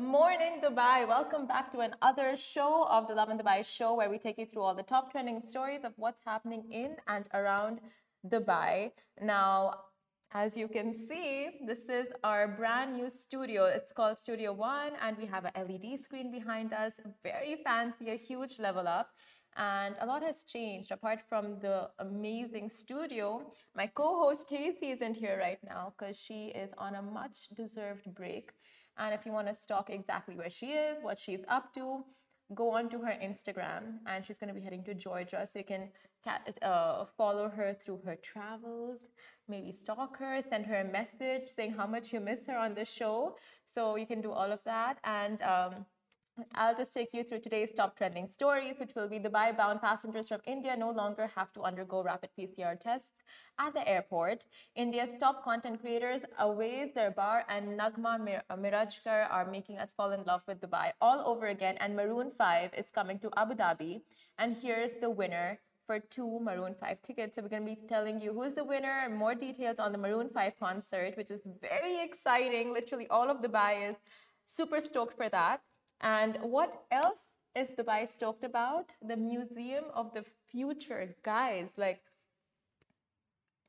morning, Dubai. Welcome back to another show of the Lovin Dubai show where we take you through all the top trending stories of what's happening in and around Dubai. Now, as you can see, this is our brand new studio. It's called Studio One, and we have a LED screen behind us. Very fancy, a huge level up. And a lot has changed apart from the amazing studio. My co host Casey isn't here right now because she is on a much deserved break. And if you want to stalk exactly where she is, what she's up to, go onto her Instagram. And she's going to be heading to Georgia. So you can uh, follow her through her travels, maybe stalk her, send her a message saying how much you miss her on the show. So you can do all of that. And um, I'll just take you through today's top trending stories, which will be Dubai bound passengers from India no longer have to undergo rapid PCR tests at the airport. India's top content creators, Awez Darbar and Nagma uh, Mirajkar, are making us fall in love with Dubai all over again. And Maroon 5 is coming to Abu Dhabi. And here's the winner for two Maroon 5 tickets. So we're going to be telling you who's the winner and more details on the Maroon 5 concert, which is very exciting. Literally, all of Dubai is super stoked for that. And what else is Dubai stoked about? The Museum of the Future. Guys, like,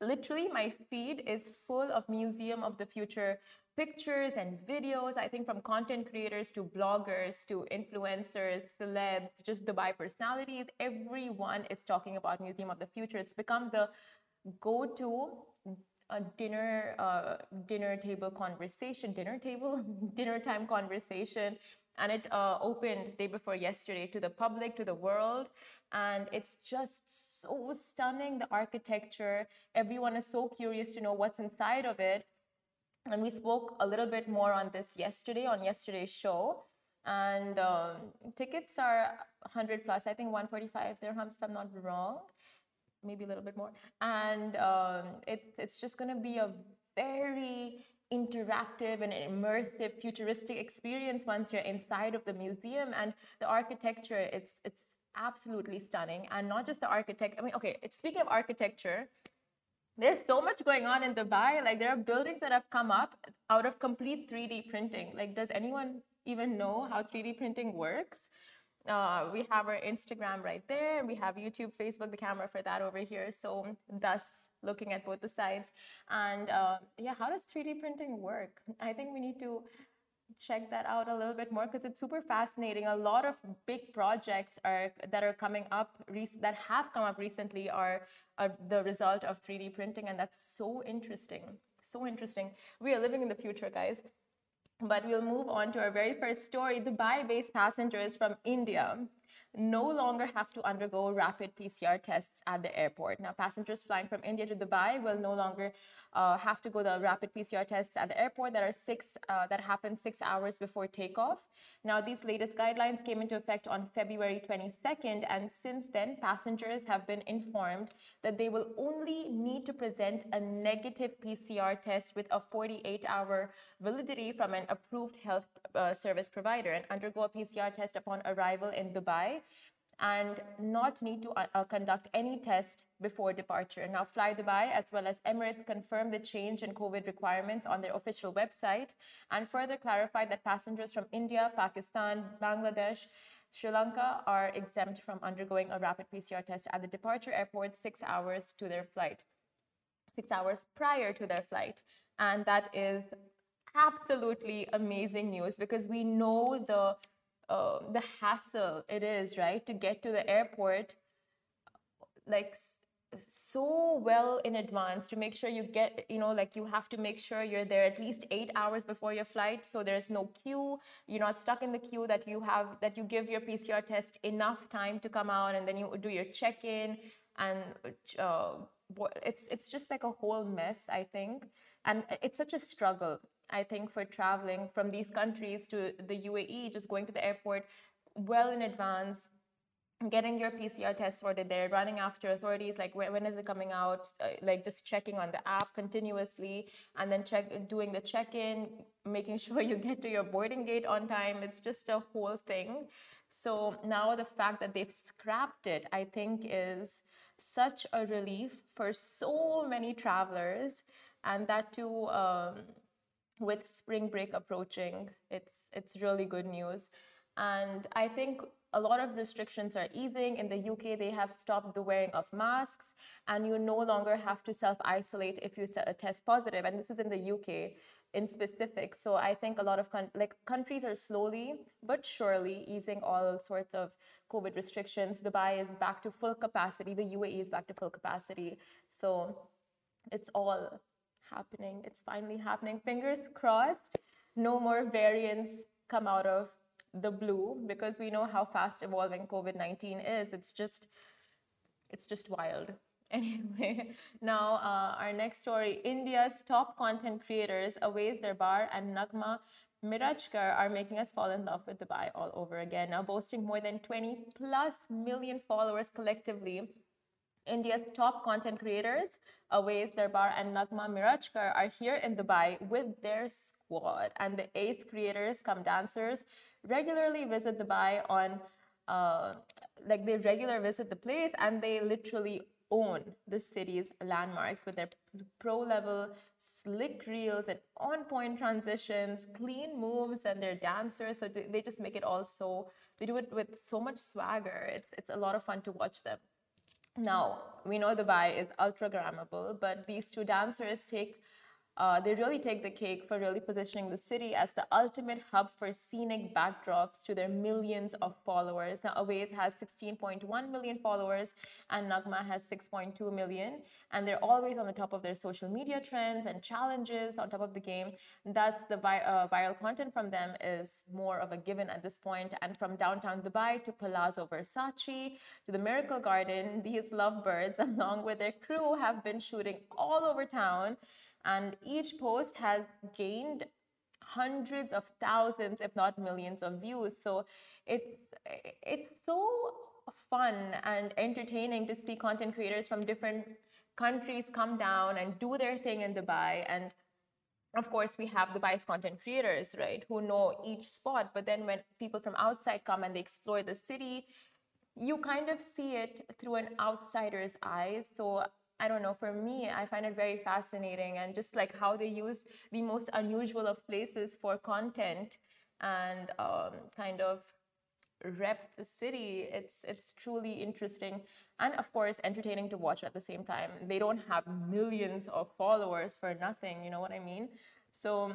literally, my feed is full of Museum of the Future pictures and videos. I think from content creators to bloggers to influencers, celebs, just Dubai personalities, everyone is talking about Museum of the Future. It's become the go to a dinner uh, dinner table conversation dinner table dinner time conversation and it uh, opened day before yesterday to the public to the world. And it's just so stunning the architecture. Everyone is so curious to know what's inside of it. And we spoke a little bit more on this yesterday on yesterday's show. And um, tickets are 100 plus i think 145 dirhams if i'm not wrong. Maybe a little bit more. And um, it's it's just going to be a very interactive and immersive futuristic experience once you're inside of the museum. And the architecture it's it's absolutely stunning. And not just the architect i mean okay speaking of architecture there's so much going on in dubai. Like there are buildings that have come up out of complete 3d printing. Like does anyone even know how 3d printing works uh, we have our Instagram right there. We have YouTube, Facebook, the camera for that over here. So, thus looking at both the sides. And uh, yeah, how does 3D printing work? I think we need to check that out a little bit more because it's super fascinating. A lot of big projects are that are coming up that have come up recently are, are the result of 3D printing, and that's so interesting. So interesting. We are living in the future, guys. But we'll move on to our very first story. Dubai based passengers from India no longer have to undergo rapid PCR tests at the airport. Now, passengers flying from India to Dubai will no longer uh, have to go the rapid PCR tests at the airport that are six uh, that happen six hours before takeoff. Now, these latest guidelines came into effect on February 22nd, and since then, passengers have been informed that they will only need to present a negative PCR test with a 48-hour validity from an approved health uh, service provider and undergo a PCR test upon arrival in Dubai and not need to uh, uh, conduct any test before departure. Now, Fly Dubai as well as Emirates confirmed the change in COVID requirements on their official website and further clarified that passengers from India, Pakistan, Bangladesh, Sri Lanka are exempt from undergoing a rapid PCR test at the departure airport six hours to their flight, six hours prior to their flight. And that is absolutely amazing news because we know the uh, the hassle it is, right, to get to the airport, like so well in advance to make sure you get you know like you have to make sure you're there at least eight hours before your flight so there's no queue you're not stuck in the queue that you have that you give your pcr test enough time to come out and then you do your check-in and uh, it's it's just like a whole mess i think. And it's such a struggle I think, for traveling from these countries to the UAE, just going to the airport well in advance, getting your PCR test sorted there, running after authorities, like when, when is it coming out, uh, like just checking on the app continuously, and then check doing the check-in, making sure you get to your boarding gate on time. It's just a whole thing. So now the fact that they've scrapped it, I think, is such a relief for so many travelers, and that too. Um, with spring break approaching, it's it's really good news. And I think a lot of restrictions are easing. In the UK, they have stopped the wearing of masks, and you no longer have to self isolate if you set a test positive. And this is in the UK in specific. So I think a lot of con- like countries are slowly but surely easing all sorts of COVID restrictions. Dubai is back to full capacity. The UAE is back to full capacity. So it's all happening. It's finally happening. Fingers crossed. No more variants come out of the blue because we know how fast evolving COVID 19 is. It's just, it's just wild. Anyway, now uh, our next story India's top content creators, Awez Darbar and Nagma Mirajkar, are making us fall in love with Dubai all over again. Now, boasting more than 20 plus million followers collectively, India's top content creators, Awez Darbar and Nagma Mirajkar, are here in Dubai with their squad. And the ace creators come dancers regularly visit Dubai on, uh, like they regular visit the place and they literally own the city's landmarks with their pro level slick reels and on point transitions, clean moves, and their dancers. So they just make it all so, they do it with so much swagger. It's, it's a lot of fun to watch them. Now, we know the Dubai is ultra grammable, but these two dancers take uh, they really take the cake for really positioning the city as the ultimate hub for scenic backdrops to their millions of followers. Now, Awez has 16.1 million followers and Nagma has 6.2 million, and they're always on the top of their social media trends and challenges on top of the game. Thus, the vi- uh, viral content from them is more of a given at this point. And from downtown Dubai to Palazzo Versace to the Miracle Garden, these lovebirds, along with their crew, have been shooting all over town and each post has gained hundreds of thousands if not millions of views. So it's it's so fun and entertaining to see content creators from different countries come down and do their thing in Dubai. And of course we have Dubai's content creators right who know each spot. But then when people from outside come and they explore the city you kind of see it through an outsider's eyes. So I don't know, for me, I find it very fascinating and just like how they use the most unusual of places for content and um, kind of rep the city. It's it's truly interesting and of course entertaining to watch at the same time. They don't have millions of followers for nothing, you know what I mean? So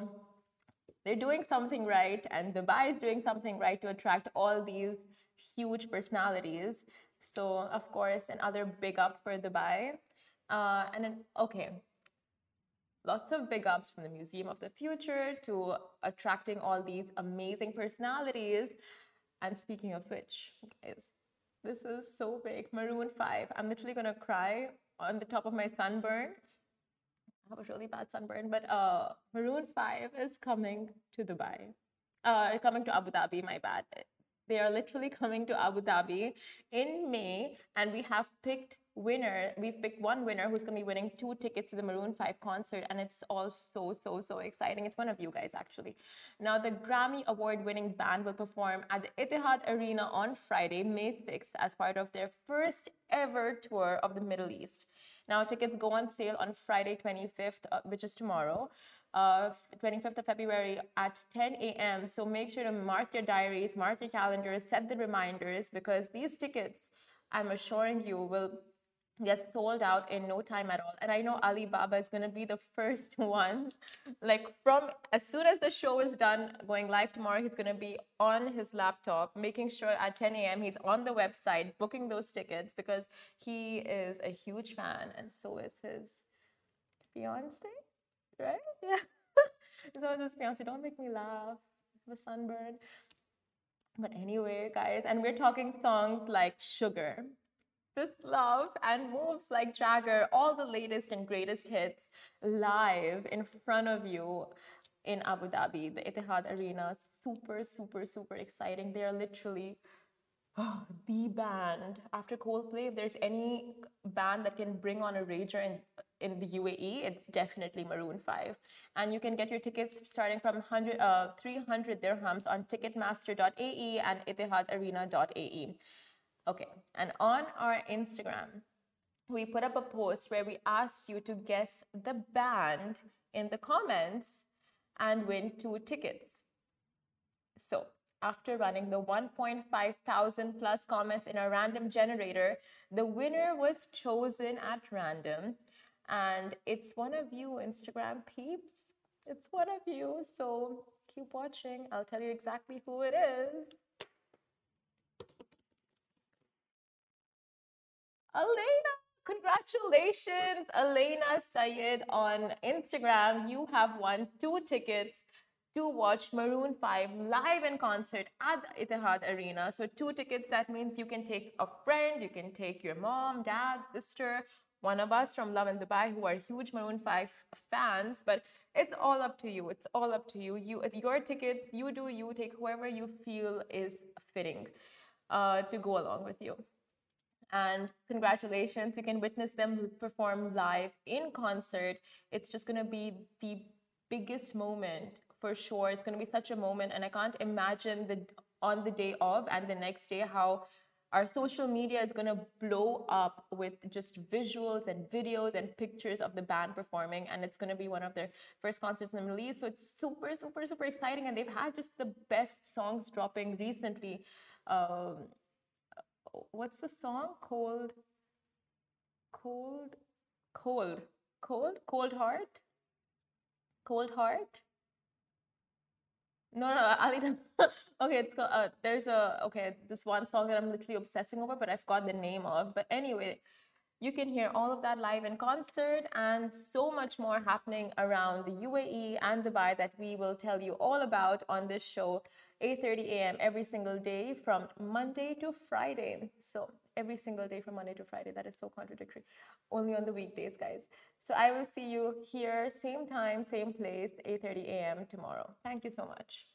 they're doing something right and Dubai is doing something right to attract all these huge personalities. So of course another big up for Dubai. Uh, and then, okay, lots of big ups from the Museum of the Future to attracting all these amazing personalities. And speaking of which, guys, this is so big. Maroon 5. I'm literally going to cry on the top of my sunburn. I have a really bad sunburn, but uh, Maroon 5 is coming to Dubai. Uh, coming to Abu Dhabi, my bad. They are literally coming to Abu Dhabi in May, and we have picked winner. We've picked one winner who's going to be winning two tickets to the Maroon 5 concert, and it's all so, so, so exciting. It's one of you guys, actually. Now, the Grammy Award winning band will perform at the Etihad Arena on Friday, May 6th, as part of their first ever tour of the Middle East. Now, tickets go on sale on Friday, 25th, uh, which is tomorrow. Uh, 25th of February at 10 a.m. So make sure to mark your diaries, mark your calendars, set the reminders because these tickets, I'm assuring you, will get sold out in no time at all. And I know Alibaba is going to be the first ones. Like from as soon as the show is done, going live tomorrow, he's going to be on his laptop, making sure at 10 a.m. he's on the website booking those tickets because he is a huge fan, and so is his fiance, right? Yeah. so is his fiance. Don't make me laugh. The sunburn. But anyway, guys, and we're talking songs like Sugar this love and moves like Jagger, all the latest and greatest hits live in front of you in Abu Dhabi, the Etihad Arena. Super, super, super exciting. They are literally oh, the band. After Coldplay, if there's any band that can bring on a rager in, in the UAE, it's definitely Maroon 5. And you can get your tickets starting from 100, uh, 300 dirhams on ticketmaster.ae and etihadarena.ae. Okay, and on our Instagram, we put up a post where we asked you to guess the band in the comments. and win two tickets. So, after running the 1.5 thousand plus comments in a random generator, the winner was chosen at random. And it's one of you, Instagram peeps. It's one of you. So keep watching. I'll tell you exactly who it is. Elena, congratulations, Elena Sayed on Instagram. You have won two tickets to watch Maroon 5 live in concert at the Etihad Arena. So, two tickets, that means you can take a friend, you can take your mom, dad, sister, one of us from Lovin Dubai who are huge Maroon 5 fans, but it's all up to you. It's all up to you. You, it's your tickets. You do you. Take whoever you feel is fitting uh, to go along with you. And congratulations, you can witness them perform live in concert. It's just going to be the biggest moment for sure. It's going to be such a moment, and I can't imagine the on the day of and the next day how our social media is going to blow up with just visuals and videos and pictures of the band performing and it's going to be one of their first concerts in the middle east so it's super super super exciting and they've had just the best songs dropping recently um, what's the song cold cold cold cold cold heart cold heart no, no, Ali. okay, it's called, uh, there's a okay. This one song that I'm literally obsessing over, but I forgot the name of. But anyway, you can hear all of that live in concert and so much more happening around the UAE and Dubai that we will tell you all about on this show, 8:30 a.m. every single day from Monday to Friday. So every single day from Monday to Friday. That is so contradictory. Only on the weekdays, guys. So I will see you here, same time, same place, 8:30 a.m. tomorrow. Thank you so much.